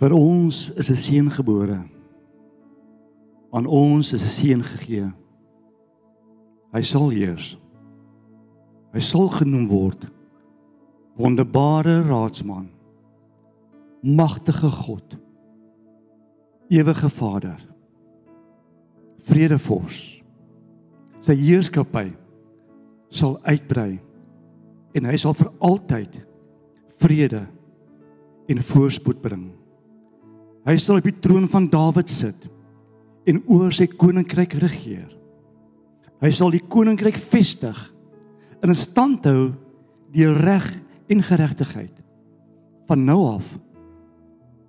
Vir ons is 'n seun gebore. Aan ons is 'n seun gegee. Hy sal heers. Hy sal genoem word wonderbare raadsman. Magtige God. Ewige Vader. Vredevors. Sy heerskappy sal uitbrei en hy sal vir altyd vrede en voorspoed bring. Hy sal op die troon van Dawid sit en oor sy koninkryk regeer. Hy sal die koninkryk vestig en in stand hou deur reg en geregtigheid van nou af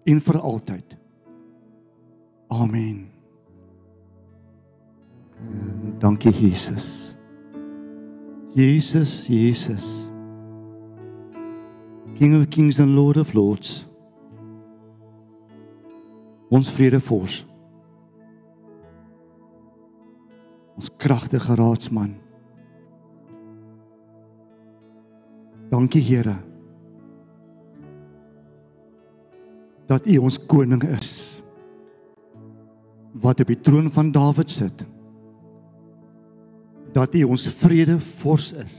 en vir altyd. Amen. Dankie Jesus. Jesus, Jesus. King of Kings and Lord of Lords. Ons vredevors. Ons kragtige raadsman. Dankie Here. Dat U ons koning is. Wat op die troon van Dawid sit. Dat U ons vrede vors is.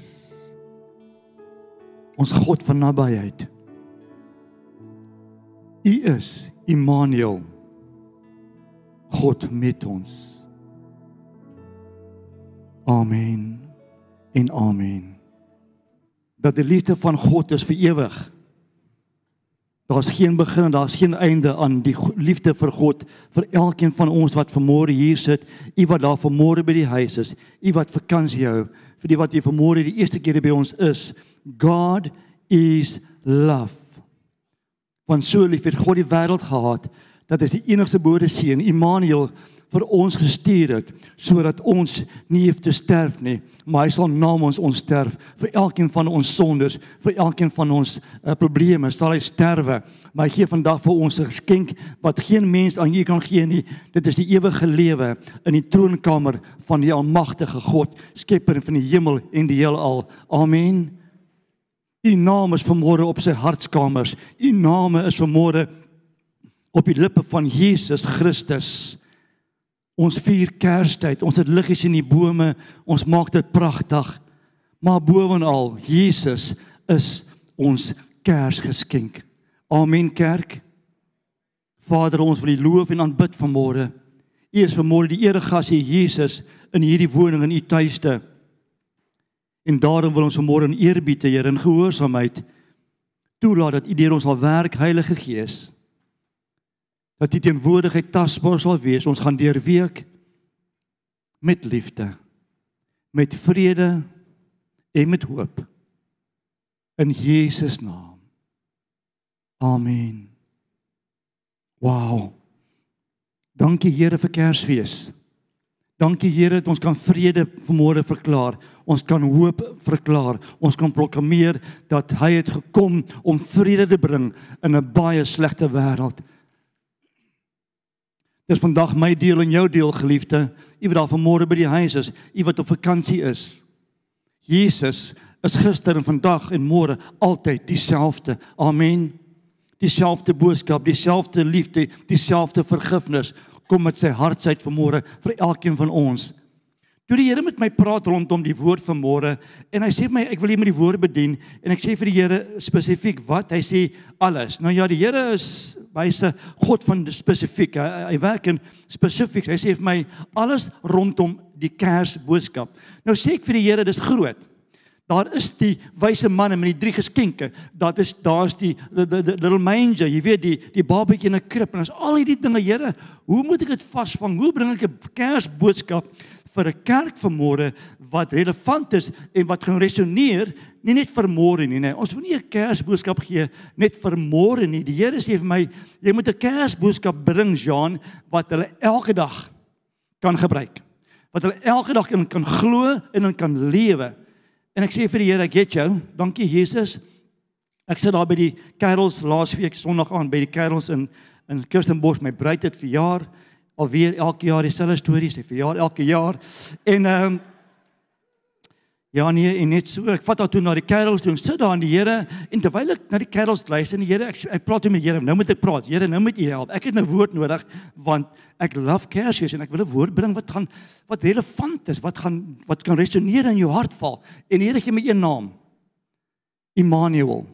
Ons God van nabyheid. U is Immanuel. God met ons. Amen. En amen dat die liefde van God is vir ewig. Daar's geen begin en daar's geen einde aan die liefde vir God vir elkeen van ons wat vanmôre hier sit, u wat daar vanmôre by die huis is, u wat vakansie hou, vir die wat hier vanmôre die eerste keer by ons is. God is love. Want so lief het God die wêreld gehad dat hy sy enigste gebore seun Immanuel vir ons gestuur het sodat ons nie hoef te sterf nie, maar hy sal namens ons sterf vir elkeen van ons sondes, vir elkeen van ons uh, probleme sal hy sterwe. Maar hy gee vandag vir ons 'n geskenk wat geen mens aan u kan gee nie. Dit is die ewige lewe in die troonkamer van die almagtige God, skepper van die hemel en die heelal. Amen. U naam is vanmôre op sy hartskamers. U naam is vanmôre op die lippe van Jesus Christus. Ons vier Kerstyd. Ons het liggies in die bome. Ons maak dit pragtig. Maar bovenal, Jesus is ons Kersgeskenk. Amen kerk. Vader, ons wil U loof en aanbid vanmôre. U is vanmôre die eregas hier Jesus in hierdie woning in U tuiste. En daarom wil ons vanmôre in eerbied te Here in gehoorsaamheid toelaat dat U deur ons sal werk, Heilige Gees dat die teenwoordigheid tasbaar sal wees. Ons gaan deur week met liefde, met vrede en met hoop in Jesus naam. Amen. Wow. Dankie Here vir Kersfees. Dankie Here dat ons kan vrede vanmôre verklaar. Ons kan hoop verklaar. Ons kan proklameer dat hy het gekom om vrede te bring in 'n baie slegte wêreld. Dis vandag my deel en jou deel geliefde. U wat daar vanmôre by die huis is, u wat op vakansie is. Jesus is gister en vandag en môre altyd dieselfde. Amen. Dieselfde boodskap, dieselfde liefde, dieselfde vergifnis kom met sy hartsheid vanmôre vir elkeen van ons. Toe die Here met my praat rondom die woord van môre en hy sê vir my ek wil hier met die woord bedien en ek sê vir die Here spesifiek wat hy sê alles. Nou ja, die Here is wyse God van spesifiek. Hy, hy werk in spesifiek. Hy sê vir my alles rondom die Kersboodskap. Nou sê ek vir die Here dis groot. Daar is die wyse manne met die drie geskenke. Dat is daar's die the, the, the little manger, jy weet die die babatjie in 'n krib en as al hierdie dinge, Here, hoe moet ek dit vasvang? Hoe bring ek 'n Kersboodskap vir 'n kerk vanmôre wat relevant is en wat gaan resoneer nie net vir môre nie, nee. Ons wil nie 'n Kersboodskap gee net vir môre nie. Die Here sê vir my, jy moet 'n Kersboodskap bring, Jean, wat hulle elke dag kan gebruik. Wat hulle elke dag in kan glo en in kan lewe. En ek sê vir die Here, ek het jou. Dankie Jesus. Ek sit daar by die Carols laasweek Sondag aan by die Carols in in Kirstenbosch. My bruid het verjaar alweer elke jaar dieselfde stories, hy verjaar elke jaar. En ehm um, Ja nee, en net so, ek vat haar toe na die kerels toe en sit daar aan die Here en terwyl ek na die kerels luister en die Here ek ek praat met die Here, nou moet ek praat. Here, nou moet U help. Ek het 'n woord nodig want ek love Kersfees en ek wil 'n woord bring wat gaan wat relevant is, wat gaan wat kan resoneer in jou hart val. En die Here gee my een naam. Immanuel.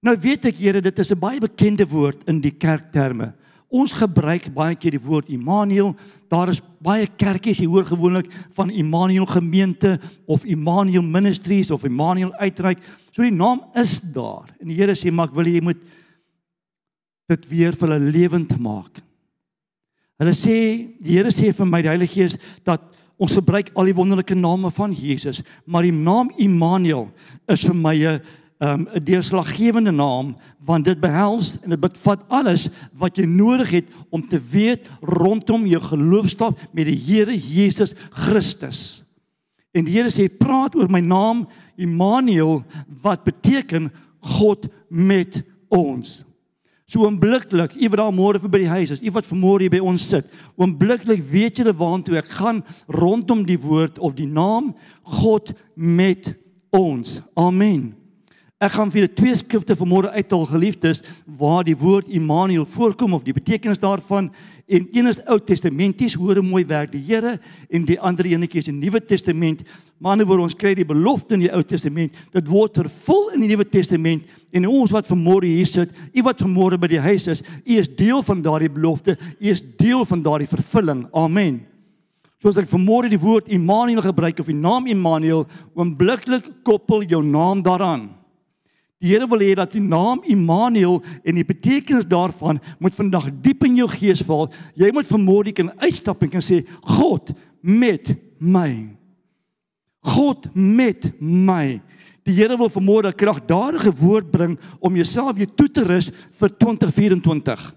Nou weet ek Here, dit is 'n baie bekende woord in die kerkterme. Ons gebruik baie keer die woord Immanuel. Daar is baie kerkies hier hoor gewoonlik van Immanuel gemeente of Immanuel Ministries of Immanuel uitreik. So die naam is daar. En die Here sê maar ek wil jy moet dit weer vir hulle lewend maak. Hulle sê die Here sê vir my die Heilige Gees dat ons gebruik al die wonderlike name van Jesus, maar die naam Immanuel is vir my 'n um, 'n deurslaggewende naam want dit behels en dit bevat alles wat jy nodig het om te weet rondom jou geloofstap met die Here Jesus Christus. En die Here sê praat oor my naam Immanuel wat beteken God met ons. So oombliklik, u wat daar môre vir by die huis is, u wat vanmôre hier by ons sit, oombliklik weet julle waartoe ek gaan rondom die woord of die naam God met ons. Amen. Ek gaan vir julle twee skrifte vanmôre uithaal geliefdes waar die woord Immanuel voorkom of die betekenis daarvan en een is Ou Testamenties hoor mooi werk die Here en die ander enetjie is die Nuwe Testament. Maar nou word ons kry die belofte in die Ou Testament, dit word vervul in die Nuwe Testament en ons wat vanmôre hier sit, u wat vanmôre by die huis is, u is deel van daardie belofte, u is deel van daardie vervulling. Amen. Soos ek vanmôre die woord Immanuel gebruik of die naam Immanuel, oombliklik koppel jou naam daaraan. Die Here wil hê dat die naam Immanuel en die betekenis daarvan moet vandag diep in jou gees val. Jy moet vanmôre kan uitstap en kan sê God met my. God met my. Die Here wil vanmôre 'n kragtadige woord bring om jouself weer toe te rus vir 2024.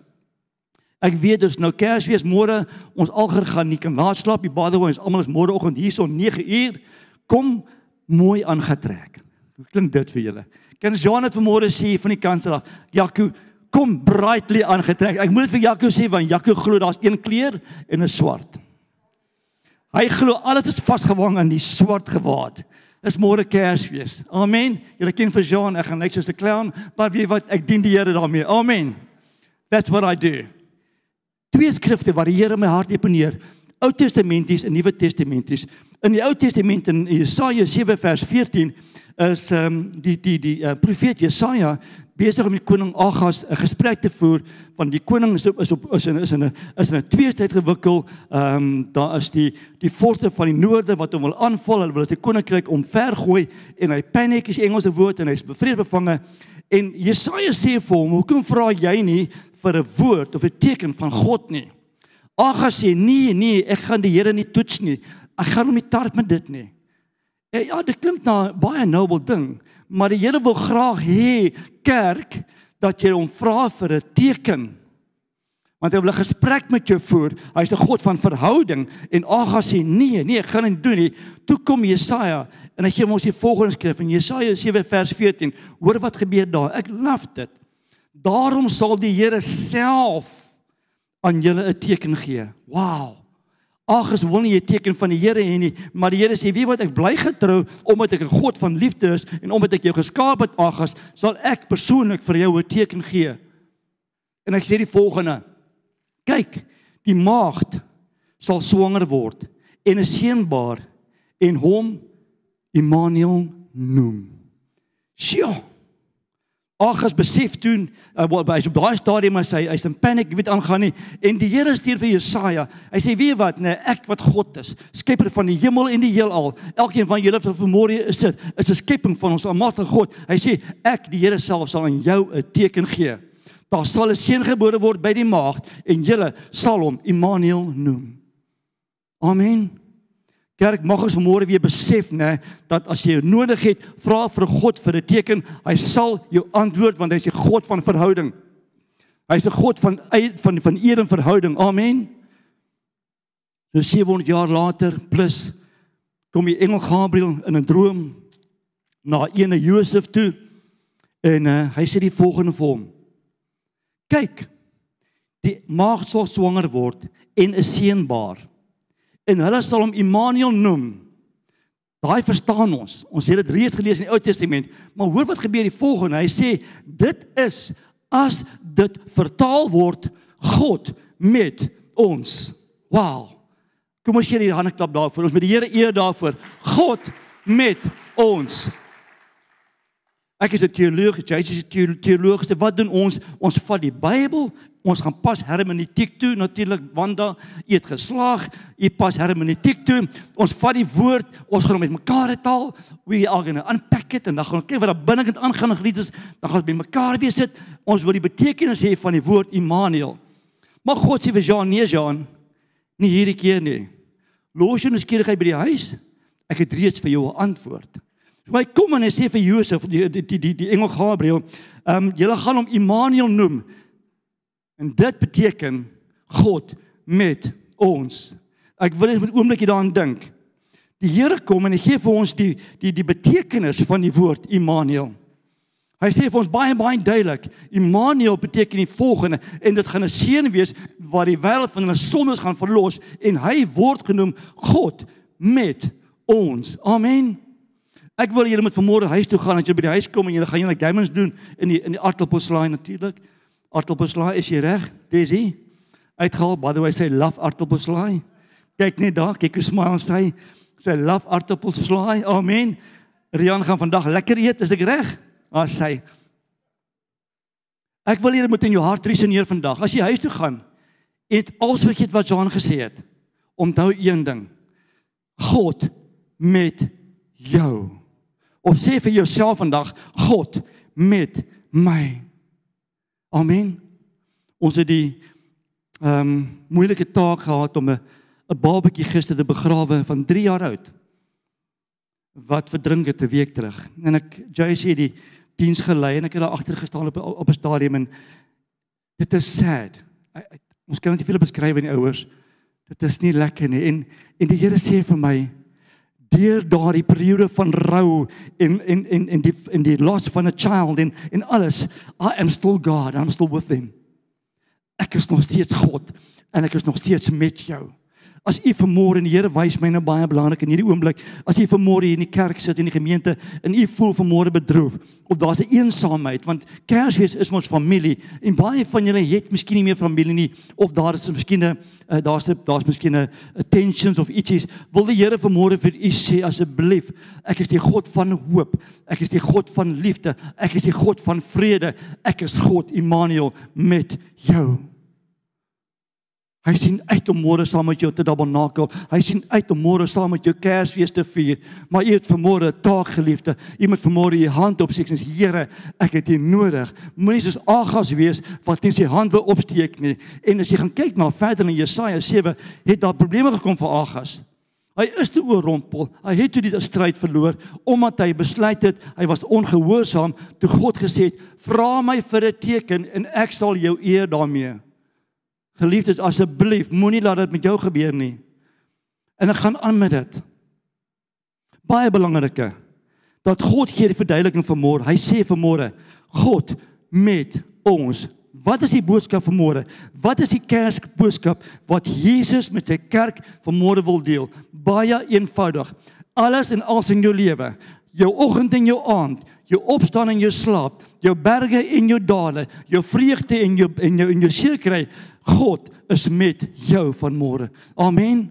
Ek weet dis nou Kersfees môre ons alger gaan nie kan laat slaap nie. By the way, ons almal is môreoggend hier so 9 uur. Kom mooi aangetrek. Hoe klink dit vir julle? Kan Jean dit vanmôre sê van die kansel af? Jaco, kom brightly aangetrek. Ek moet dit vir Jaco sê want Jaco glo daar's een kleur en 'n swart. Hy glo alles is vasgewang aan die swart gewaad. Dis môre Kersfees. Amen. Julle ken vir Jean, ek gaan net soos 'n clown, maar weet wat, ek dien die Here daarmee. Amen. That's what I do. Twee skrifte wat die Here my hart deponeer. Ou Testamenties en Nuwe Testamenties. In die Ou Testament in Jesaja 7 vers 14 is ehm um, die die die uh, profeet Jesaja besig om met koning Agas 'n gesprek te voer van die koning is op, is op is in is in 'n is in 'n tweestryd gewikkel. Ehm um, daar is die die vorste van die noorde wat hom wil aanval. Hulle wil sy koninkryk omvergooi en hy paniek is Engelse woord en hy's bevrees bevange. En Jesaja sê vir hom, "Hoekom vra jy nie vir 'n woord of 'n teken van God nie?" Agas sê, "Nee, nee, ek gaan die Here nie toets nie. Ek gaan hom nie tart met dit nie." Ja, ja, dit klink na baie noble ding, maar die Here wil graag hê kerk dat jy hom vra vir 'n teken. Want hy wil 'n gesprek met jou voer. Hy's 'n God van verhouding en Agas sê nee, nee, ek gaan dit doen nie. Toe kom Jesaja en hy gee ons die volgende skrif in Jesaja 7 vers 14. Hoor wat gebeur daar. Ek love dit. Daarom sal die Here self aan julle 'n teken gee. Wow. Ag, ek wil nie 'n teken van die Here hê nie, maar die Here sê, "Wie wat ek bly getrou omdat ek 'n God van liefde is en omdat ek jou geskaap het, Agas, sal ek persoonlik vir jou 'n teken gee." En ek sê die volgende: Kyk, die maagd sal swanger word en 'n seun baar en hom Immanuel noem. Sjoe. Agas besef toe uh, hy so baie stadium as hy hy's in paniek, weet aangaan nie en die Here stuur vir Jesaja. Hy sê weet wat, nee, ek wat God is, skepper van die hemel en die heelal. Elkeen van julle wat vanmôre is sit, is 'n skepping van ons almagtige God. Hy sê ek die Here self sal aan jou 'n teken gee. Daar sal 'n seun gebore word by die maagd en julle sal hom Immanuel noem. Amen. Kerk mag ons môre weer besef nê dat as jy nodig het, vra vir God vir 'n teken, hy sal jou antwoord want hy's 'n God van verhouding. Hy's 'n God van van van eer en verhouding. Amen. So 700 jaar later plus kom die engel Gabriël in 'n droom na ene Josef toe en uh, hy sê die volgende vir hom. Kyk, die maagd sal swanger word en 'n seun baar en hulle sal hom Immanuel noem. Daai verstaan ons. Ons het dit reeds gelees in die Ou Testament, maar hoor wat gebeur die volgende. Hy sê dit is as dit vertaal word God met ons. Wow. Kom ons gee die hande klap daarvoor. Ons met die Here eer daarvoor. God met ons. Ek is 'n teoloog, jy is 'n teoloog. Wat doen ons? Ons vat die Bybel Ons gaan pas hermeneutiek toe natuurlik Wanda eet geslaag. Jy pas hermeneutiek toe. Ons vat die woord, ons gaan met mekaar taal. We are going to unpack it en dan gaan ons kyk wat daar binnekant aangaan in Grieks. Dan gaan ons by mekaar weer sit. Ons wil die betekenis hê van die woord Immanuel. Maar God sê vir Jean, nee Jean, nie hierdie keer nie. Los jou nuuskierigheid by die huis. Ek het reeds vir jou 'n antwoord. So hy kom en hy sê vir Josef, die die die die, die engel Gabriël, ehm um, julle gaan hom Immanuel noem. En dit beteken God met ons. Ek wil net 'n oombliekie daaraan dink. Die Here kom en hy gee vir ons die die die betekenis van die woord Immanuel. Hy sê vir ons baie baie duidelik, Immanuel beteken die volgende en dit gaan 'n seën wees wat die wêreld van hulle sondes gaan verlos en hy word genoem God met ons. Amen. Ek wil julle met vanmôre huis toe gaan, as jy by die huis kom en jy gaan julle diamonds doen in die in die aardappelslaai natuurlik. Aartappelslaai, is jy reg? Desi. Uitgehaal, by the way, sê love aartappelslaai. Kyk net daar, kyk hoe smile sy. Sy love aartappelslaai. Amen. Rian gaan vandag lekker eet, is ek reg? Ah, sy. Ek wil julle moet in jou hart resoneer vandag. As jy huis toe gaan, het alles vergeet wat Johan gesê het. Onthou een ding. God met jou. Of sê vir jouself vandag, God met my. Amen. Ons het die ehm um, moeilike taak gehad om 'n 'n babatjie gister te begrawe van 3 jaar oud wat verdrink het 'n week terug. En ek JC die diens gelei en ek het daar agter gestaan op op 'n stadium en dit is sad. I, I, ons kan dit nie veel beskryf aan die ouers. Dit is nie lekker nie. En en die Here sê vir my deur daardie periode van rou en en en en die in die loss van 'n child en en alles I am still God I'm still with them. Ek is nog steeds God en ek is nog steeds met jou As u vanmôre en die Here wys my nou baie belangrik in hierdie oomblik, as u vanmôre hier in die kerk sit in die gemeente en u voel vanmôre bedroef of daar's 'n eensaamheid want Kersfees is ons familie en baie van julle het miskien nie meer familie nie of daar is miskien 'n uh, daar's daar's miskien 'n tensions of ietsies. Wil die Here vanmôre vir u sê asseblief, ek is die God van hoop. Ek is die God van liefde. Ek is die God van vrede. Ek is God Immanuel met jou. Hy sien uit om môre saam met jou te tabernakel. Hy sien uit om môre saam met jou Kersfees te vier. Maar jy het vanmôre 'n taak geliefde. Jy moet vanmôre jou hand opsteek en sê Here, ek het U nodig. Moenie soos Agas wees wat net sy hand wil opsteek nie. En as jy gaan kyk na verder in Jesaja 7, het daar probleme gekom vir Agas. Hy is te oorrompel. Hy het toe die stryd verloor omdat hy besluit het hy was ongehoorsaam toe God gesê het: "Vra my vir 'n teken en ek sal jou eer daarmee." Geliefdes, asseblief, moenie laat dit met jou gebeur nie. En ek gaan aan met dit. Baie belangrike dat God gee die verduideliking van môre. Hy sê vir môre, God met ons. Wat is die boodskap van môre? Wat is die Kersboodskap wat Jesus met sy kerk van môre wil deel? Baie eenvoudig. Alles en alles in jou lewe, jou oggend en jou aand, jou opstaan en jou slaap, jou berge en jou dale, jou vreugde en jou en jou en jou sekerheid, God is met jou van môre. Amen.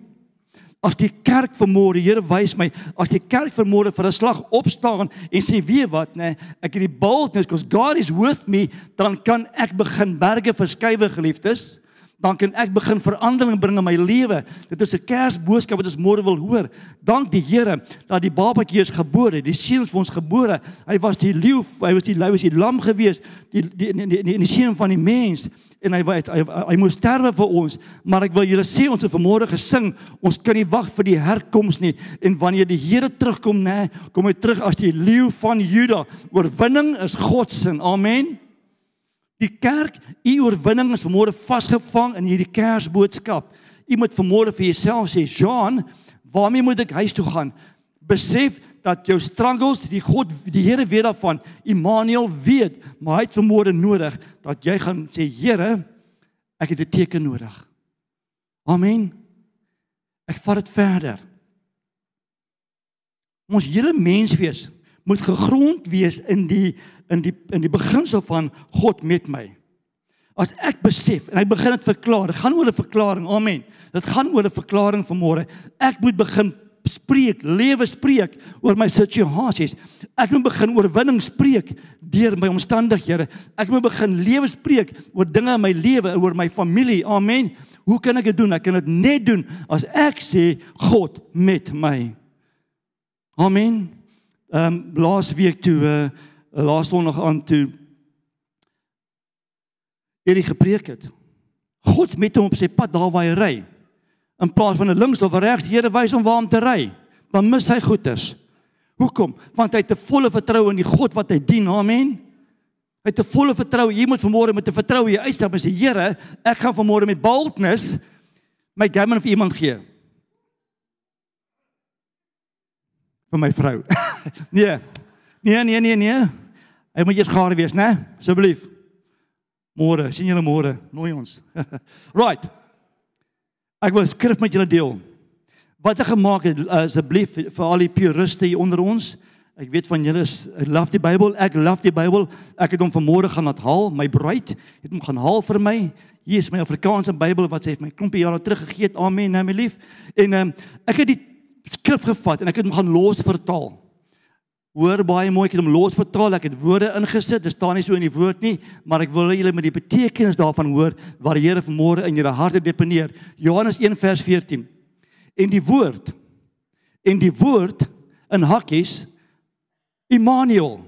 As die kerk vanmôre, Here wys my, as die kerk vanmôre vir 'n slag opstaan en sê weet wat, nê, nee, ek het die boldness because God is with me, dan kan ek begin berge verskuiwe geliefdes dan kan ek begin verandering bring in my lewe. Dit is 'n Kersboodskap wat ons môre wil hoor. Dank die Here dat die babatjie is gebore, die seun vir ons gebore. Hy was die leeu, hy was die hy was die lam gewees, die die die die, die, die seun van die mens en hy hy, hy hy moes sterwe vir ons, maar ek wil julle sê ons het vanmôre gesing, ons kan nie wag vir die herkoms nie en wanneer die Here terugkom nê, kom hy terug as die leeu van Juda. Oorwinning is God se. Amen. Die kerk, u oorwinning is vanmôre vasgevang in hierdie Kersboodskap. U moet vanmôre vir jouself sê, "Jean, waarmee moet ek huis toe gaan?" Besef dat jou struggles, die God, die Here weet daarvan. Immanuel weet, maar hy het vanmôre nodig dat jy gaan sê, "Here, ek het 'n teken nodig." Amen. Ek vat dit verder. Ons hele menswees moet gegrond wees in die in die in die beginsel van God met my. As ek besef en ek begin dit verklaar, dit gaan oor 'n verklaring. Amen. Dit gaan oor 'n verklaring van môre. Ek moet begin spreek, lewe spreek oor my situasies. Ek moet begin oorwinning spreek deur my omstandighede. Ek moet begin lewe spreek oor dinge in my lewe, oor my familie. Amen. Hoe kan ek dit doen? Ek kan dit net doen as ek sê God met my. Amen. Ehm um, laas week toe uh laas sonderdag aan toe hierdie gepreek het. God met hom op sy pad daar waar hy ry. In plaas van 'n links of regs, Here wys hom waar om te ry. Dan mis hy goeders. Hoekom? Want hy het 'n volle vertroue in die God wat hy dien. Amen. Hy het 'n volle vertroue. Jy moet vanmôre met 'n vertroue uitstap en sê Here, ek gaan vanmôre met boldness my gamen vir iemand gee. Vir my vrou. nee. Nee, nee, nee, nee. Hy moet eers gaar wees, né? Asseblief. Môre, sien julle môre. Nooi ons. right. Ek wil skrif met julle deel. Wat ek gemaak het asseblief vir al die puriste hier onder ons. Ek weet van julle is I love die Bybel. Ek love die Bybel. Ek het hom vanmôre gaan haal. My bruid het hom gaan haal vir my. Hier is my Afrikaanse Bybel wat sy het my klompie jare terug gegee het. Amen, my lief. En um, ek het die skrif gevat en ek het hom gaan los vertaal. Hoor baie mooi, ek het hom los vertaal. Ek het woorde ingesit. Dit staan nie so in die woord nie, maar ek wil julle met die betekenis daarvan hoor wat die Here vanmôre in julle harte deponeer. Johannes 1 vers 14. En die woord en die woord in hakkies Immanuel.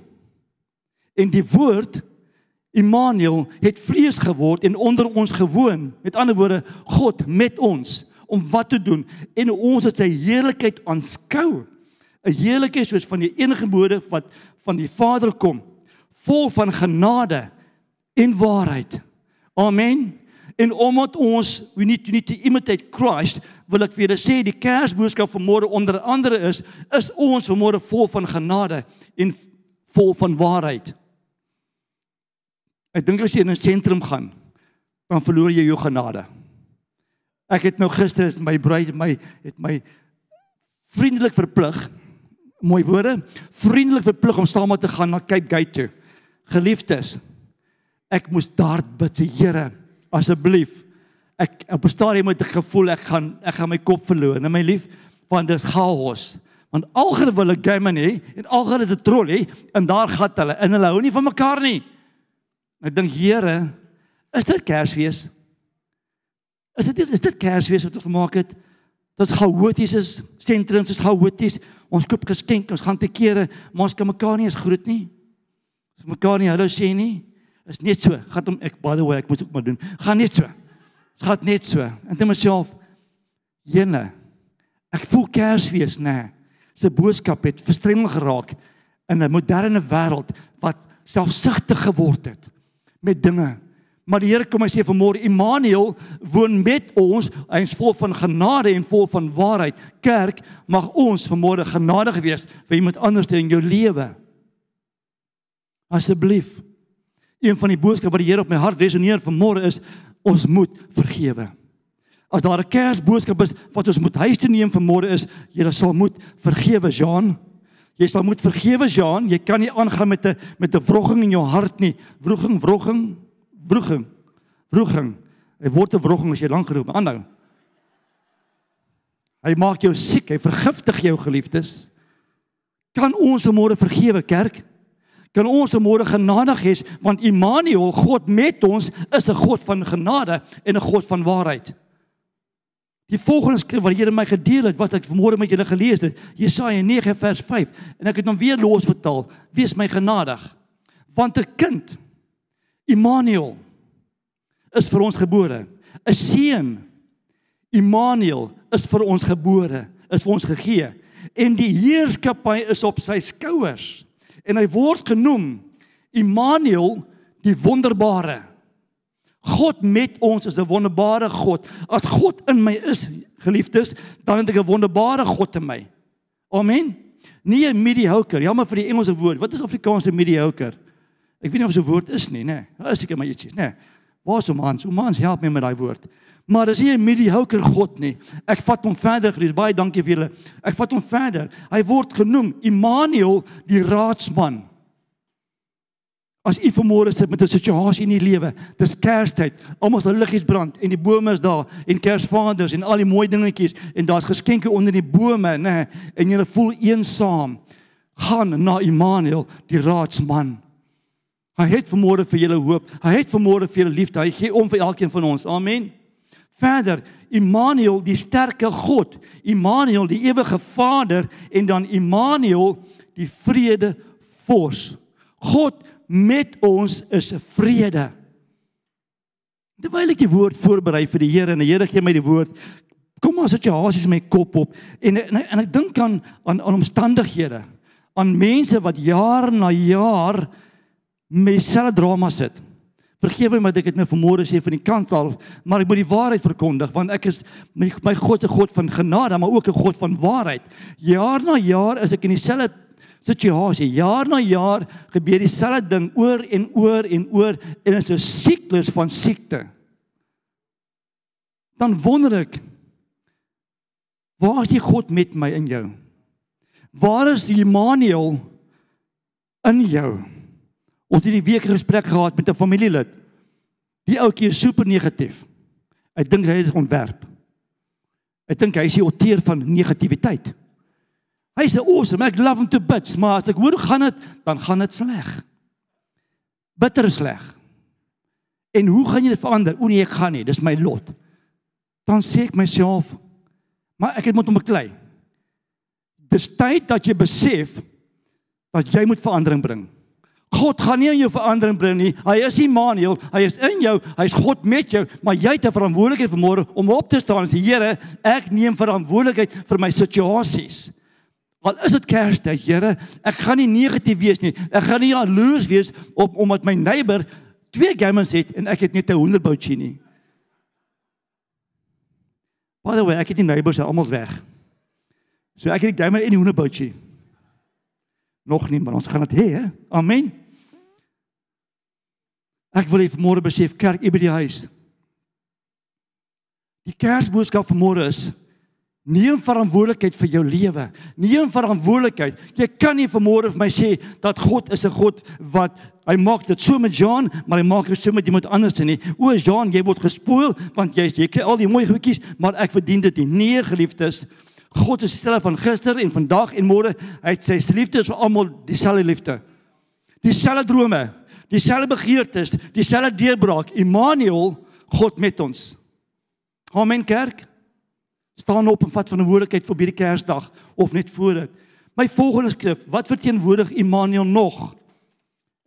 En die woord Immanuel het vlees geword en onder ons gewoon. Met ander woorde, God met ons om wat te doen en ons het sy heerlikheid aanskou. 'n Heerlikheid soos van die enige gebode wat van die Vader kom, vol van genade en waarheid. Amen. En omdat ons we need to need to imitate Christ, wil ek julle sê die Kersboodskap van môre onder andere is is ons vanmôre vol van genade en vol van waarheid. Ek dink as jy in 'n sentrum gaan, dan verloor jy jou genade. Ek het nou gister is my bruid my het my vriendelik verplig mooi woorde vriendelik verplig om saam te gaan na Cape Gate toe. Geliefdes, ek moes daar bid sê Here, asseblief. Ek op 'n stadium het ek gevoel ek gaan ek gaan my kop verloor. Nou my lief, want dis chaos. Want alger wil ek game hê en alger het 'n troll hê en daar gaan hulle en hulle hou nie van mekaar nie. Ek dink Here, is dit Kersfees? Is dit is dit Kersfees wat ons gemaak het? Dit's chaoties is sentrums is chaoties. Ons koop geskenke, ons gaan te kere, maar ons kan mekaar nie eens groet nie. Ons mekaar nie hallo sê nie. Is net so. Gaan hom ek by the way, ek moet ook maar doen. Gaan net so. Dit gaan net so. En dit myself jene. Ek voel Kersfees nê. Nee. Se boodskap het verstrengel geraak in 'n moderne wêreld wat selfsugtig geword het met dinge Maar die Here kom en sê vanmôre Immanuel woon met ons. Hy is vol van genade en vol van waarheid. Kerk, mag ons vanmôre genadig wees vir iemand anders in jou lewe. Asseblief. Een van die boodskappe wat die Here op my hart resoneer vanmôre is ons moet vergewe. As daar 'n Kersboodskap is wat ons moet huis toe neem vanmôre is, jy sal moet vergewe, Jean. Jy sal moet vergewe, Jean. Jy kan nie aangaan met 'n met 'n wroging in jou hart nie. Wroging, wroging wroging. Wroging. Hy word 'n wroging as jy lank geroep aanhou. Hy maak jou siek, hy vergiftig jou geliefdes. Kan ons môre vergewe kerk? Kan ons môre genadig wees want Immanuel, God met ons, is 'n God van genade en 'n God van waarheid. Die volgende skrif wat die Here my gedeel het, wat ek vanmôre met julle gelees het, Jesaja 9 vers 5 en ek het hom weer los vertaal. Wees my genadig want 'n kind Immanuel is vir ons gebore. 'n Seun Immanuel is vir ons gebore, is vir ons gegee en die heerskappy is op sy skouers. En hy word genoem Immanuel, die wonderbare. God met ons is 'n wonderbare God. As God in my is, geliefdes, dan het ek 'n wonderbare God in my. Amen. Nie 'n mediocre, jammer vir die Engelse woord. Wat is Afrikaanse mediocre? Ek weet nie of so 'n woord is nie, nê. Nee. Is seker maar ietsie, nê. Nee. Waar's hom Hans? Hom Hans help my met daai woord. Maar dis nie 'n mediocre God nie. Ek vat hom verder, Chris. Baie dankie vir julle. Ek vat hom verder. Hy word genoem Immanuel, die raadsman. As u vanmôre sit met 'n situasie in u lewe, dis Kerstyd, almal se liggies brand en die bome is daar en Kersvaders en al die mooi dingetjies en daar's geskenke onder die bome, nê, en jy voel eensaam. Gaan na Immanuel, die raadsman. Hy het vanmôre vir julle hoop. Hy het vanmôre vir julle liefde. Hy gee om vir elkeen van ons. Amen. Verder, Immanuel, die sterke God, Immanuel, die ewige Vader en dan Immanuel, die vrede vors. God met ons is vrede. Terwyl ek die woord voorberei vir die Here en die Here gee my die woord, kom maar situasies my kop op en en, en ek dink aan, aan aan omstandighede, aan mense wat jaar na jaar met dieselfde drama sit. Vergewe my dat ek dit nou vanmôre sê van die kant af, maar ek moet die waarheid verkondig want ek is my, my God se God van genade, maar ook 'n God van waarheid. Jaar na jaar is ek in dieselfde situasie. Jaar na jaar gebeur dieselfde ding oor en oor en oor en dit is 'n siklus van siekte. Dan wonder ek waar is die God met my in jou? Waar is die Immanuel in jou? Ons het hierdie week gesprek gehad met 'n familielid. Die ouetjie is super negatief. Ek dink hy het ontwerp. Ek dink hy is die outeur van negativiteit. Hy's awesome. Ek love him to bits, maar as ek hoor hoe gaan dit, dan gaan dit sleg. Bitter sleg. En hoe gaan jy dit verander? O nee, ek gaan nie. Dis my lot. Dan sê ek myself, maar ek het moet hom beklei. Dis tyd dat jy besef dat jy moet verandering bring. God gaan nie in jou verandering bring nie. Hy is Immanuel. Hy is in jou. Hy's God met jou, maar jy het 'n verantwoordelikheid vanmôre om op te staan en sê, Here, ek neem verantwoordelikheid vir my situasies. Al is dit Kerstyd, Here, ek gaan nie negatief wees nie. Ek gaan nie jaloers wees op omdat my neighbor twee gamers het en ek het net 'n hoenderboutjie nie. By the way, ek het die neighbors almal weg. So ek het die gamer en die hoenderboutjie. Nog nie, maar ons gaan dit hê, hè? Amen. Ek wil hê môre besef kerk by die huis. Die Kersboodskap van môre is Neem verantwoordelikheid vir jou lewe. Neem verantwoordelikheid. Jy kan nie vanmôre vir my sê dat God is 'n God wat hy maak dit so met Jean, maar hy maak dit so met iemand anders nie. O, Jean, jy word gespoil want jy jy kry al die mooi goedjies, maar ek verdien dit nie. Nee, geliefdes. God is dieselfde van gister en vandag en môre. Hy het sy liefde vir almal dieselfde liefde. Dieselfde drome, dieselfde begeertes, dieselfde deurbraak. Immanuel, God met ons. Amen kerk staan op en vat verantwoordelikheid vir hierdie Kersdag of net voor dit. My volgende skrif, wat verteenwoordig Immanuel nog?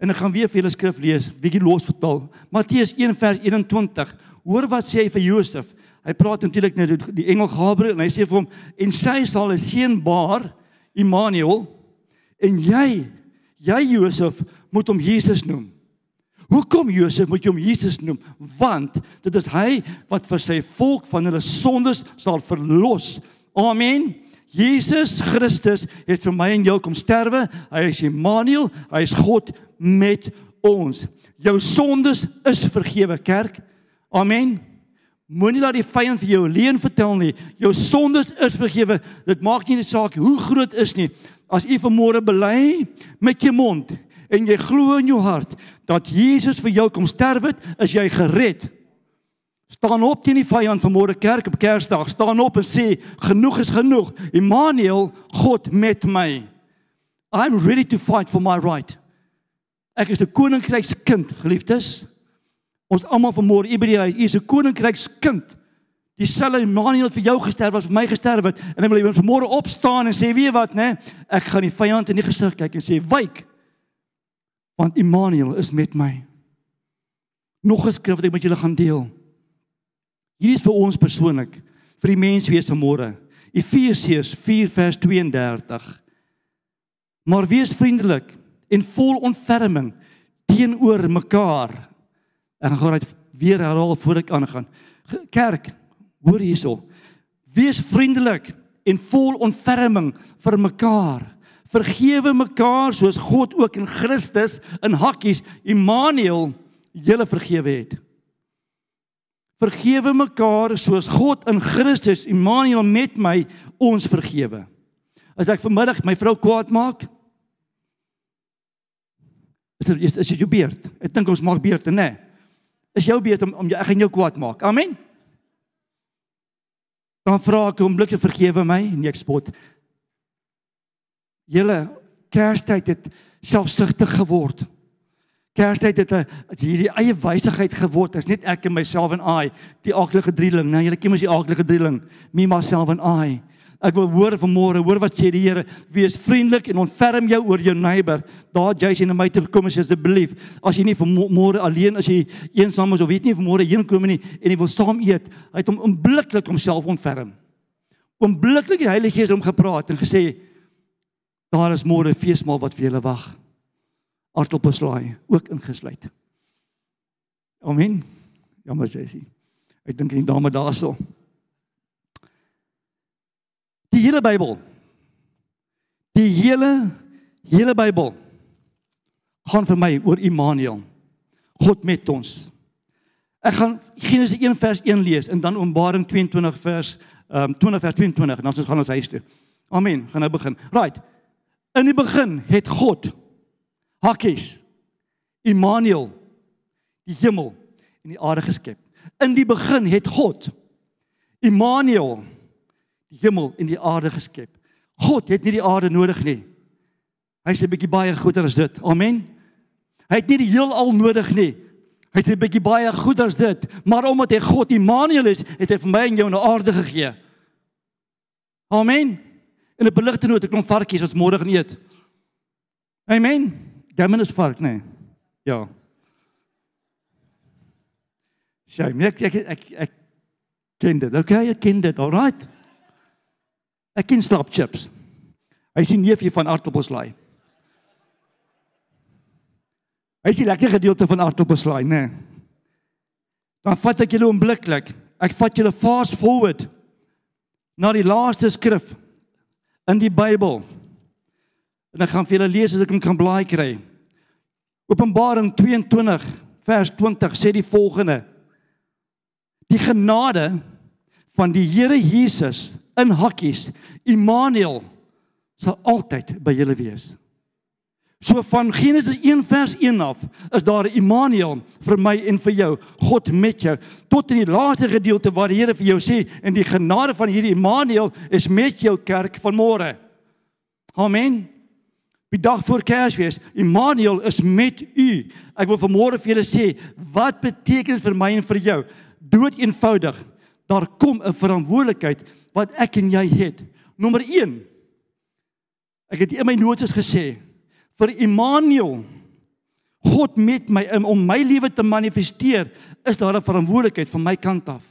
En ek gaan weer vir julle skrif lees, bietjie los vertaal. Matteus 1 vers 21. Hoor wat sê hy vir Josef. Hy praat natuurlik nou die engel Gabriël en hy sê vir hom en sy sal 'n seun baar, Immanuel, en jy, jy Josef moet hom Jesus noem. Hoekom Josef moet jy hom Jesus noem? Want dit is hy wat vir sy volk van hulle sondes sal verlos. Amen. Jesus Christus het vir my en jou kom sterwe. Hy is Immanuel, hy is God met ons. Jou sondes is vergewe, kerk. Amen. Moenie laat die vyand vir jou leuen vertel nie. Jou sondes is vergewe. Dit maak nie saak hoe groot is nie. As u vanmôre bely met jou mond en jy glo in jou hart dat Jesus vir jou kom sterf het, is jy gered. Staan op teen die vyand van môre kerk op Kersdag. Staan op en sê genoeg is genoeg. Immanuel, God met my. I'm ready to fight for my right. Ek is 'n koninkrykskind, geliefdes. Ons almal van môre Hebreë, u is 'n koninkrykskind. Dieselfde Immanuel het vir jou gesterf as vir my gesterf het en hy wil eendag vanmôre opstaan en sê, "Weet wat, né? Ek gaan die vyand in die gesig kyk en sê, "Wyk." want Immanuel is met my. Nog 'n skrif wat ek met julle gaan deel. Hier is vir ons persoonlik, vir die menswees van môre. Efesiërs 4 vers 32. Maar wees vriendelik en vol ontferming teenoor mekaar. Ek gaan dit weer herhaal voor ek aangaan. Kerk, hoor hierso. Wees vriendelik en vol ontferming vir mekaar vergewe mekaar soos God ook in Christus in hakkies Immanuel julle vergewe het. vergewe mekaar soos God in Christus Immanuel met my ons vergewe. As ek vanmiddag my vrou kwaad maak, is dit is, dit jou beurt. Ek dink ons maak beurte, nê? Nee. Is jou beurt om om jy ek gaan jou kwaad maak. Amen. Dan vra ek hom blikke vergewe my nee, ek spot. Julle Kerstyd het selfsugtig geword. Kerstyd het 'n hierdie eie wysigheid geword. Dit is net ek en myself en I, die aardige drieling. Nou julle ken mos die aardige drieling, me myself and I. Ek wil hoor vanmôre, hoor wat sê die Here, wees vriendelik en ontferm jou oor jou neighbor. Daar jy na my toe gekom is asseblief. As jy nie vanmôre alleen as jy eensaam is of weet nie vanmôre heen kom nie en jy wil saam eet, hy het hom onmiddellik homself ontferm. Onmiddellik die Heilige Gees hom gepraat en gesê daar is môre feesmaal wat vir julle wag. Aartappelslaai ook ingesluit. Amen. Jammer Jessie. Ek dink die dame daarso. Die hele Bybel. Die hele hele Bybel gaan vir my oor Immanuel. God met ons. Ek gaan Genesis 1 vers 1 lees en dan Openbaring 22 vers ehm um, 20 vers 22 en dan ons gaan ons huis toe. Amen. Gaan nou begin. Right. In die begin het God Hakkies Immanuel die hemel en die aarde geskep. In die begin het God Immanuel hemel en die aarde geskep. God het nie die aarde nodig nie. Hy's 'n bietjie baie groter as dit. Amen. Hy het nie die heelal nodig nie. Hy's 'n bietjie baie groter as dit, maar omdat hy God Immanuel is, het hy vir my en jou 'n aarde gegee. Amen. En 'n beligte noot, 'n klomp varkies wat môre gaan eet. Amen. Gamen is vark, nee. Ja. Sy, ek ek ek, ek ken dit. Okay, ek ken dit. Alright. Ek ken slap chips. Hy sien neefie van aartappelslaai. Hy sien lekker gedeelte van aartappelslaai, né? Nee. Dan vat ek julle onmiddellik. Ek vat julle fast forward na die laaste skrif in die Bybel. En ek gaan vir julle lees as ek hom kan blaai kry. Openbaring 22 vers 20 sê die volgende: Die genade van die Here Jesus in hakkies Immanuel sal altyd by julle wees. So van Genesis 1 vers 1 af is daar Immanuel vir my en vir jou, God met jou, tot in die laaste gedeelte waar die Here vir jou sê en die genade van hierdie Immanuel is met jou kerk van môre. Amen. Die dag voor Kersfees, Immanuel is met u. Ek wil vanmôre vir julle sê, wat beteken dit vir my en vir jou? Dood eenvoudig. Daar kom 'n verantwoordelikheid wat ek en jy het. Nommer 1. Ek het in my notas gesê vir Immanuel God met my om my lewe te manifesteer, is daar 'n verantwoordelikheid van my kant af.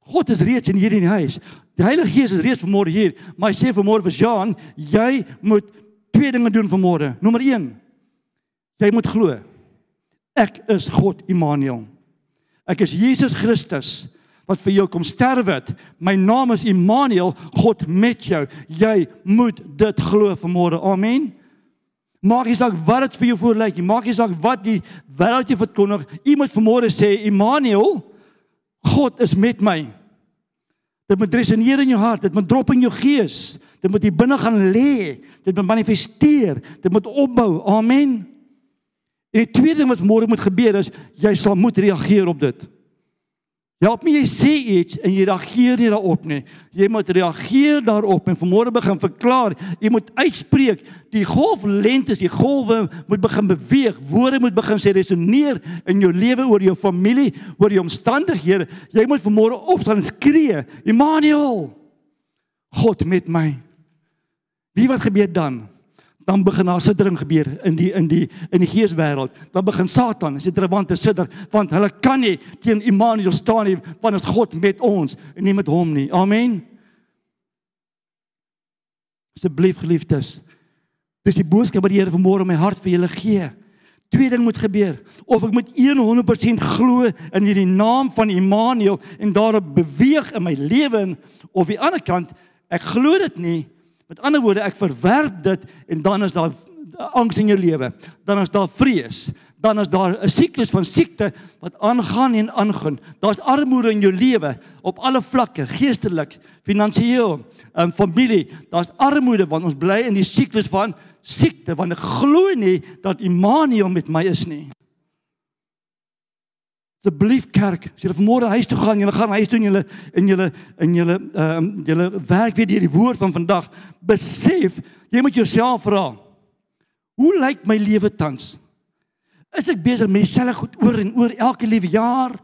God is reeds in hierdie huis. Die Heilige Gees is reeds vanmôre hier, maar hy sê vanmôre vir Jean, jy moet twee dinge doen vanmôre. Nommer 1. Jy moet glo. Ek is God Immanuel. Ek is Jesus Christus wat vir jou kom sterwe het. My naam is Immanuel, God met jou. Jy moet dit glo vanmôre. Amen. Maak nie saak wat dit vir jou voorlyk nie. Maak nie saak wat die wêreld jou verkondig. U moet vanmôre sê Immanuel, God is met my. Dit moet resoneer in jou hart, dit moet drop in jou gees. Dit moet hier binne gaan lê. Dit moet manifesteer. Dit moet opbou. Amen. En die tweede ding wat môre moet gebeur is jy sal moet reageer op dit. Help my jy sê iets en jy reageer nie daarop nie. Jy moet reageer daarop en vanmôre begin verklaar. Jy moet uitspreek. Die golflengtes, die golwe moet begin beweeg. Woorde moet begin sê resoneer in jou lewe oor jou familie, oor jou omstandighede. Jy moet vanmôre opstaan en skree, Immanuel. God met my. Wie wat gebeur dan? Dan begin daar sittering gebeur in die in die in die geeswêreld. Dan begin Satan as dit relevant te sitter want hulle kan nie teen Immanuel staan nie want is God met ons en nie met hom nie. Amen. Asseblief geliefdes. Dis die boodskap wat die Here vanmôre in my hart vir julle gee. Twee ding moet gebeur. Of ek moet 100% glo in hierdie naam van Immanuel en daarop beweeg in my lewe of die ander kant ek glo dit nie Met ander woorde, ek verwerp dit en dan is daar angs in jou lewe. Dan is daar vrees. dan is daar 'n siklus van siekte wat aangaan en aangaan. Daar's armoede in jou lewe op alle vlakke, geestelik, finansiëel, en familie. Daar's armoede want ons bly in die siklus van siekte want ek glo nie dat Immanuel met my is nie. Asseblief kerk, as julle vanmôre huis toe gaan, julle gaan huis toe en julle in julle in julle ehm um, julle werk weer deur die woord van vandag, besef, jy moet jouself vra. Hoe lyk my lewe tans? Is ek besig met dieselfde goed oor en oor elke liewe jaar?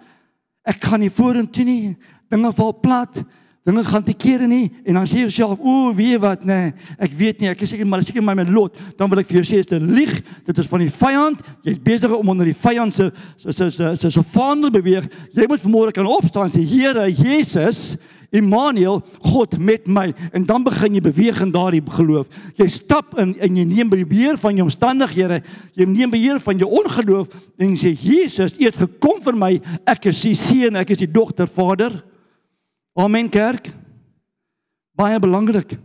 Ek gaan nie vorentoe nie. Dinge val plat dinge gaan te kere nie. En dan sê jy jouself o weet wat nê nee, ek weet nie ek is seker maar seker my met lot. Dan wil ek vir jou sê dit lieg? Dit is van die vyand. Jy's besig om onder die vyand se se se se se vaandel beweeg. Jy moet vanmôre kan opstaan sê Here Jesus Immanuel God met my. En dan begin jy beweeg in daardie geloof. Jy stap in en jy neem beheer van jou omstandighede. Jy neem beheer van jou ongeloof en sê Jesus U het gekom vir my. Ek is die seun ek is die dogter Vader Amen kerk. Baie belangrik.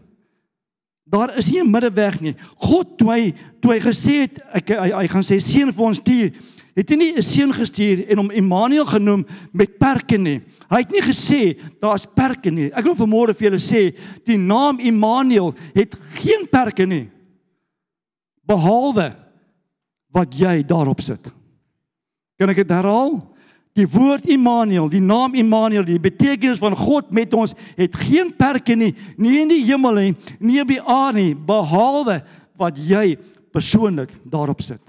Daar is nie 'n middeweg nie. God toe hy toe hy gesê het ek hy, hy gaan sê seën vir ons stuur, het hy nie 'n seën gestuur en hom Immanuel genoem met perke nie. Hy het nie gesê daar's perke nie. Ek wil vanmôre vir julle sê die naam Immanuel het geen perke nie. Behalwe wat jy daarop sit. Kan ek dit herhaal? Die woord Immanuel, die naam Immanuel, die betekenis van God met ons het geen perke nie, nie in die hemel nie, nie op die aarde nie, behalwe wat jy persoonlik daarop sit.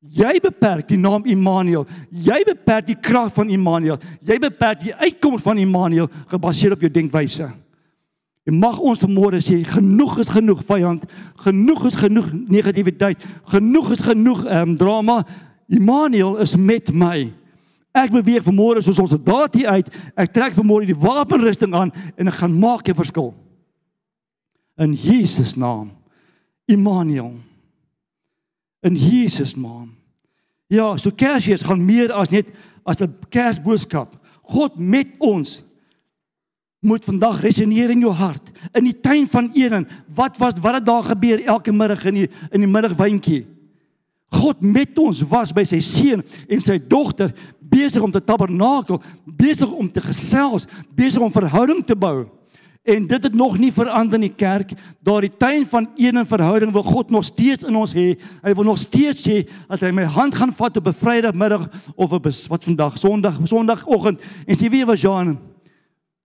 Jy beperk die naam Immanuel. Jy beperk die krag van Immanuel. Jy beperk die uitkoms van Immanuel gebaseer op jou denkwyse. En mag ons vanmôre sê genoeg is genoeg vyand, genoeg is genoeg negativiteit, genoeg is genoeg ehm um, drama. Immanuel is met my. Ek beweeg vanmôre soos ons daad hier uit. Ek trek vanmôre die wapenrusting aan en ek gaan maak 'n verskil. In Jesus naam. Immanuel. In Jesus naam. Ja, so Kersfees gaan meer as net as 'n Kersboodskap. God met ons moet vandag resoneer in jou hart. In die tuin van Eden, wat was wat het daar gebeur elke middag in die in die middagwyntjie? God met ons was by sy seun en sy dogter besig om te tabernakel, besig om te gesels, besig om verhouding te bou. En dit het nog nie verander in die kerk. Daardie tuin van een en verhouding wil God nog steeds in ons hê. Hy wil nog steeds sê dat hy my hand gaan vat op 'n Vrydagmiddag of op wat vandag Sondag, Sondagoggend en sê wie was Jan?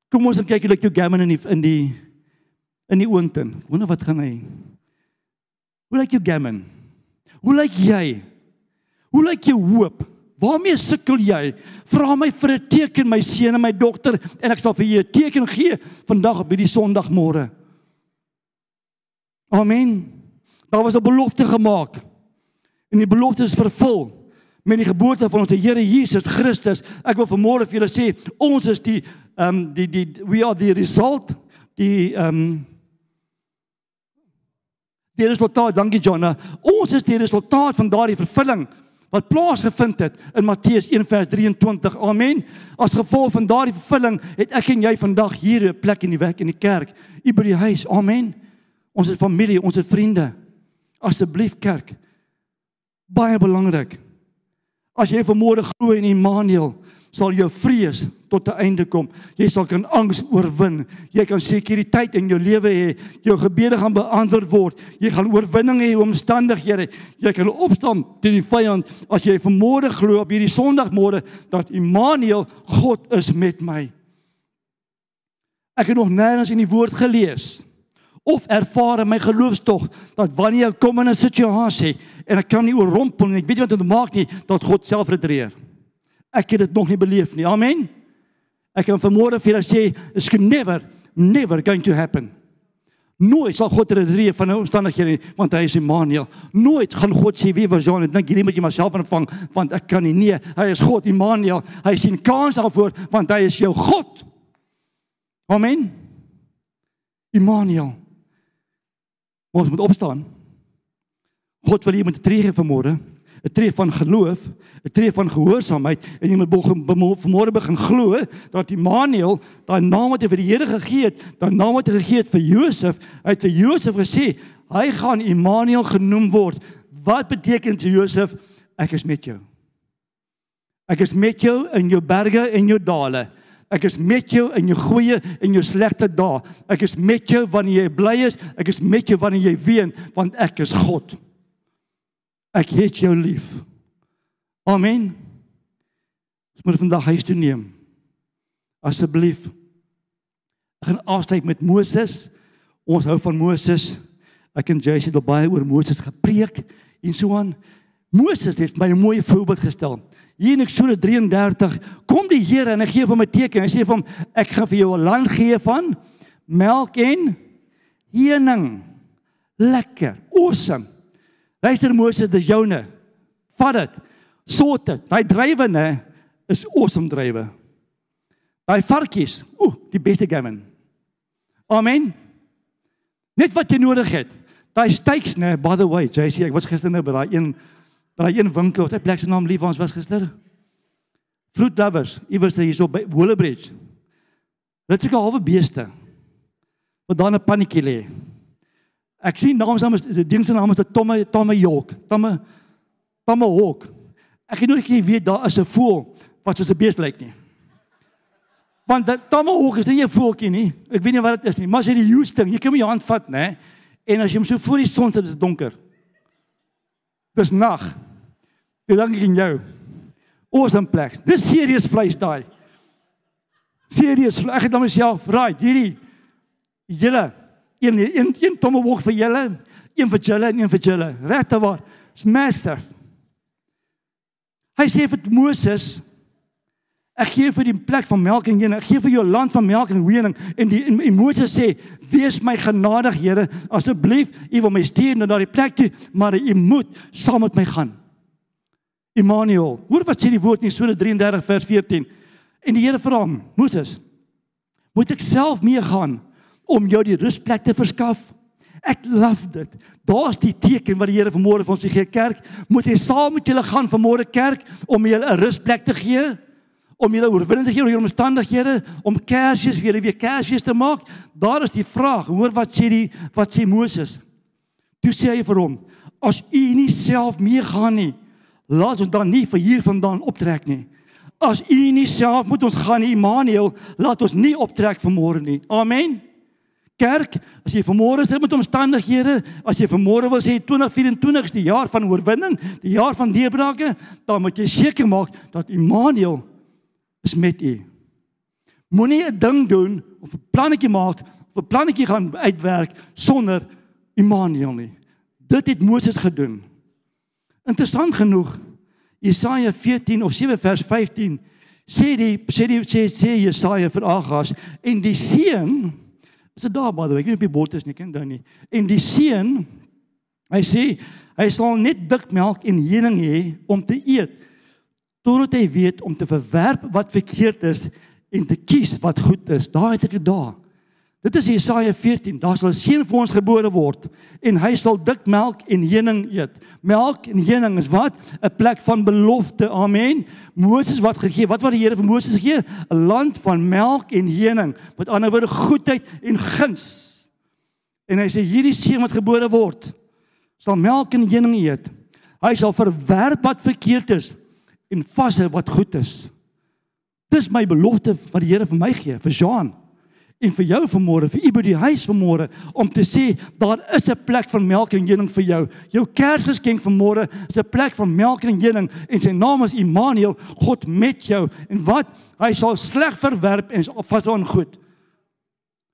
Kom ons kyk hoe lyk jou gammon in die in die in die oontin. Wonder wat gaan hy? Hoe lyk jou gammon? Hoe lyk jy? Hoe lyk jou hoop? Waarmee sukkel jy? Vra my vir 'n teken my seun en my dogter en ek sal vir jou 'n teken gee vandag op hierdie Sondagmôre. Amen. Daar was 'n belofte gemaak. En die belofte is vervul met die geboorte van ons Here Jesus Christus. Ek wil vanmôre vir julle sê, ons is die ehm um, die die we are the result die ehm um, die resultaat, dankie Jonna. Ons is die resultaat van daardie vervulling wat plaasgevind het in Matteus 1:23. Amen. As gevolg van daardie vervulling het ek en jy vandag hier 'n plek in die werk in die kerk, u by die huis. Amen. Ons het familie, ons het vriende. Asseblief kerk. Baie belangrik. As jy vanmôre glo in Immanuel, sal jou vrees tot 'n einde kom. Jy sal kan angs oorwin. Jy kan sekuriteit in jou lewe hê. Jou gebede gaan beantwoord word. Jy gaan oorwinning hê oor omstandighede. Jy kan opstaan teen die vyand as jy vanmôre glo op hierdie Sondagmôre dat Immanuel God is met my. Ek het nog nêrens in die woord gelees of ervaar in my geloofstog dat wanneer ek kom in 'n situasie en ek kan nie oorrompel nie, ek weet nie wat om te maak nie, dat God self retireer. Ek het dit nog nie beleef nie. Amen. Ek kan vanmôre vir julle sê, it's never never going to happen. Nooit sal God reddeer van 'n omstandighede nie, want hy is Immanuel. Nooit gaan God sê wie was Jan en dink hierdie moet jy maar self aanvang want ek kan nie. Nee, hy is God Immanuel. Hy sien kans daarvoor want hy is jou God. Amen. Immanuel. Ons moet opstaan. God wil hier met tree gee vanmôre. 'n tree van geloof, 'n tree van gehoorsaamheid en jy moet vanmôre begin glo dat Immanuel, daai naam wat hy vir die Here gegee het, daai naam wat hy gegee het vir Josef, hy het vir Josef gesê, hy gaan Immanuel genoem word. Wat beteken Josef? ek is met jou. Ek is met jou in jou berge en jou dale. Ek is met jou in jou goeie en jou slegte dae. Ek is met jou wanneer jy bly is, ek is met jou wanneer jy ween, want ek is God. Ek het jou lief. Amen. Ons moet vandag huis toe neem. Asseblief. Ek gaan afsluit met Moses. Ons hou van Moses. Ek en Jason het baie oor Moses gepreek en so aan. Moses het my 'n mooi voorbeeld gestel. Hier in Eksodus 33 kom die Here en hy gee hom 'n teken. Hy sê vir hom ek gaan vir jou 'n land gee van melk en honing. Lekker, awesome. Luister Moses, dis joune. Vat dit. Soort dit. Daai drywe nê is awesome drywe. Daai varkies, ooh, die beste gamen. Amen. Net wat jy nodig het. Daai steaks nê, by the way, JC, ek was gister nou by daai een by daai een winkel, wat hy plek se naam lief ons was gister. Fruit lovers, iewers hier so by Willowbridge. Dit is 'n halwe beeste. Wat dan 'n pannetjie lê. Ek sien naam saam is die ding se naam is Tomme Tomme York. Tomme Tomme Hawk. Ek het nooit geweet daar is 'n voël wat soos 'n beeste lyk nie. Want dat Tomme Hawk is nie 'n voeltjie nie. Ek weet nie wat dit is nie, maar as jy die Houston, jy kan met jou hand vat, né? En as jy hom so voor die son sit, is dit donker. Dis nag. Ek dank ek in jou. Awesome plek. Dis serious vleis daai. Serious. Ek het dan myself, right, hierdie julle een een een tomahawk vir julle, een vir julle en een vir julle. Regte waar. It's massive. Hy sê vir Moses Ek gee vir die plek van melk en honing. Ek gee vir jou land van melk en honing. En die en, en Moses sê: "Wees my genadig, Here, asseblief, U wil my stuur na daardie plek toe, maar U moet saam met my gaan." Immanuel. Hoor wat sê die woord in Eksodus 33 vers 14. En die Here vra hom: "Moses, moet ek self meegaan om jou die rusplek te verskaf?" Ek love dit. Daar's die teken wat die Here vanmôre vir ons gee kerk. Moet jy saam met julle gaan vanmôre kerk om julle 'n rusplek te gee? om julle oorwinning te gee oor julle omstandighede, om Kersfees vir julle weer Kersfees te maak. Daar is die vraag. Hoor wat sê die wat sê Moses? Toe sê hy vir hom: "As u nie self meegaan nie, laat ons dan nie vir hier vandaan optrek nie. As u nie self moet ons gaan Immanuel, laat ons nie optrek vanmôre nie." Amen. Kerk, as jy vanmôre sit met omstandighede, as jy vanmôre wil sê 2024 is die jaar van oorwinning, die jaar van deurbrake, dan moet jy seker maak dat Immanuel is met u. Moenie 'n ding doen of 'n plannetjie maak of 'n plannetjie gaan uitwerk sonder Immanuel nie. Dit het Moses gedoen. Interessant genoeg, Jesaja 14 of 7 vers 15 sê die sê die sê, sê Jesaja vir Agas en die seun is dit daar by the way, ek weet nie op die bord is nie, ken dan nie. En die seun hy sê hy sal net dik melk en honing hê om te eet totdat hy weet om te verwerp wat verkeerd is en te kies wat goed is. Daar het ek dit daar. Dit is Jesaja 14. Daar sal 'n seun vir ons gebore word en hy sal dik melk en honing eet. Melk en honing is wat? 'n plek van belofte. Amen. Moses wat gegee? Wat wat die Here vir Moses gegee? 'n Land van melk en honing. Met ander woorde goedheid en guns. En hy sê hierdie seun wat gebore word sal melk en honing eet. Hy sal verwerp wat verkeerd is en vashou wat goed is. Dis my belofte wat die Here vir my gee, vir Jean en vir jou vanmôre, vir u by die huis vanmôre om te sê daar is 'n plek van melk en honing vir jou. Jou Kersgeskenk vanmôre is 'n plek van melk en honing en sy naam is Immanuel, God met jou. En wat? Hy sal sleg verwerp en vashou aan goed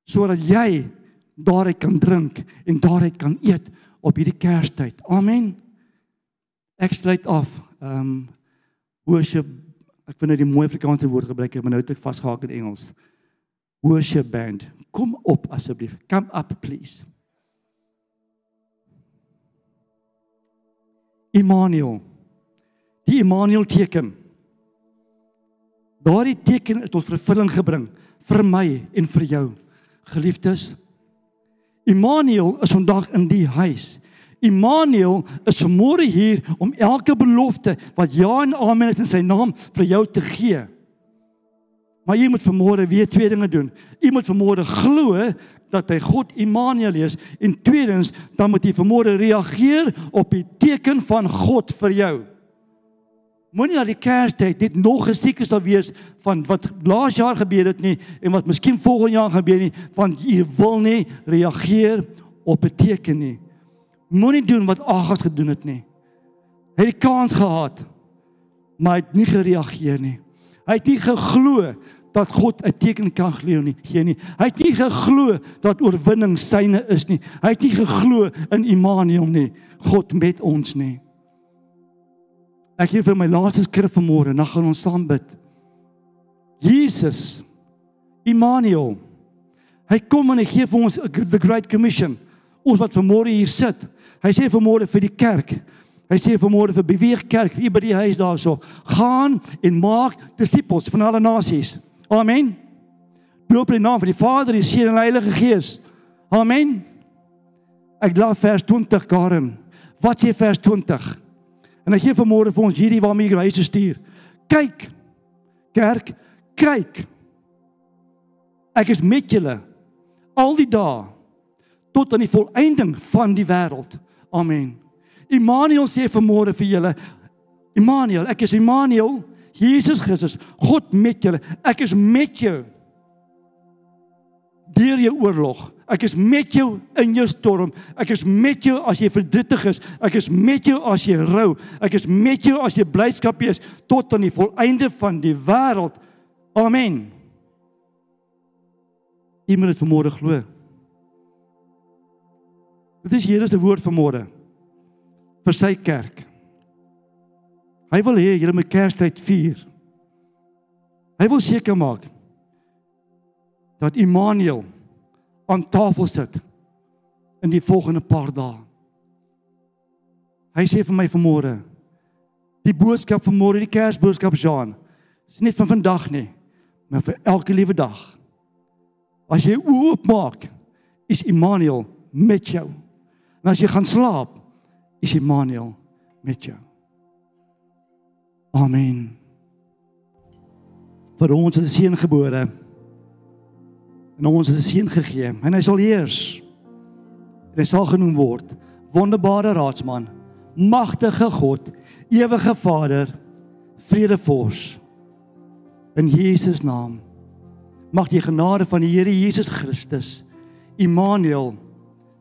sodat jy daaruit kan drink en daaruit kan eet op hierdie Kerstyd. Amen. Ek sluit af. Ehm um, worship ek vind nou die mooi Afrikaanse woord gebruik ek maar nou te vasgehak in Engels worship band. Kom op asseblief. Come up please. Immanuel. Die Immanuel teken. Daardie teken het ons vervulling gebring vir my en vir jou geliefdes. Immanuel is vandag in die huis. Immanuel is vanmôre hier om elke belofte wat ja en amen is in sy naam vir jou te gee. Maar jy moet vanmôre weer twee dinge doen. Jy moet vanmôre glo dat hy God Immanuel is en tweedens dan moet jy vanmôre reageer op die teken van God vir jou. Moenie dat die Kerstyd net nog gesiekes daar wees van wat laas jaar gebeur het nie en wat miskien volgende jaar gebeur nie, want jy wil nie reageer op 'n teken nie. Moenie doen wat Agas gedoen het nie. Hy het die kans gehad, maar hy het nie gereageer nie. Hy het nie geglo dat God 'n teken kan gee nie, gee nie. Hy het nie geglo dat oorwinning syne is nie. Hy het nie geglo in Immanuel nie, God met ons nie. Ek gee vir my laaste skrif vanmôre, dan gaan ons saam bid. Jesus Immanuel. Hy kom en hy gee vir ons the great commission. Ons wat vanmôre hier sit. Hy sê vanmôre vir die kerk. Hy sê vanmôre vir beweeg kerk, vir by die huis daarso, gaan en maak disippels van alle nasies. Amen. Doop in die naam van die Vader, die Seun en die Heilige Gees. Amen. Ek laat vers 20 Karen. Wat sê vers 20? En hy gee vanmôre vir ons hierdie waarmee hy huis stuur. Kyk. Kerk, kyk. Ek is met julle al die dae tot aan die volëinding van die wêreld. Amen. Immanuel sê vanmôre vir julle Immanuel, ek is Immanuel, Jesus Christus, God met julle. Ek is met jou deur jou oorlog. Ek is met jou in jou storm. Ek is met jou as jy verdrietig is. Ek is met jou as jy rou. Ek is met jou as jy blydskap is tot aan die volëinde van die wêreld. Amen. Iemand het vanmôre glo. Dit is Here se woord vanmôre vir sy kerk. Hy wil hê julle moet Kerstyd vier. Hy wil seker maak dat Immanuel aan tafel sit in die volgende paar dae. Hy sê vir my vanmôre die boodskap van môre die Kersboodskap Jean is nie van vandag nie, maar vir elke liewe dag. As jy oopmaak, is Immanuel met jou. En as jy gaan slaap, is Immanuel met jou. Amen. Vir ons is 'n seun gebore en ons is 'n seun gegee en hy sal heers. En hy sal genoem word wonderbare raadsman, magtige God, ewige Vader, vredevors. In Jesus naam mag die genade van die Here Jesus Christus, Immanuel,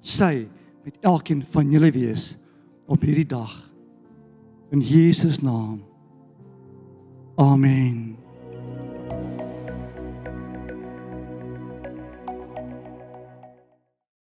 sy met elkeen van julle wees op hierdie dag. In Jesus naam. Amen.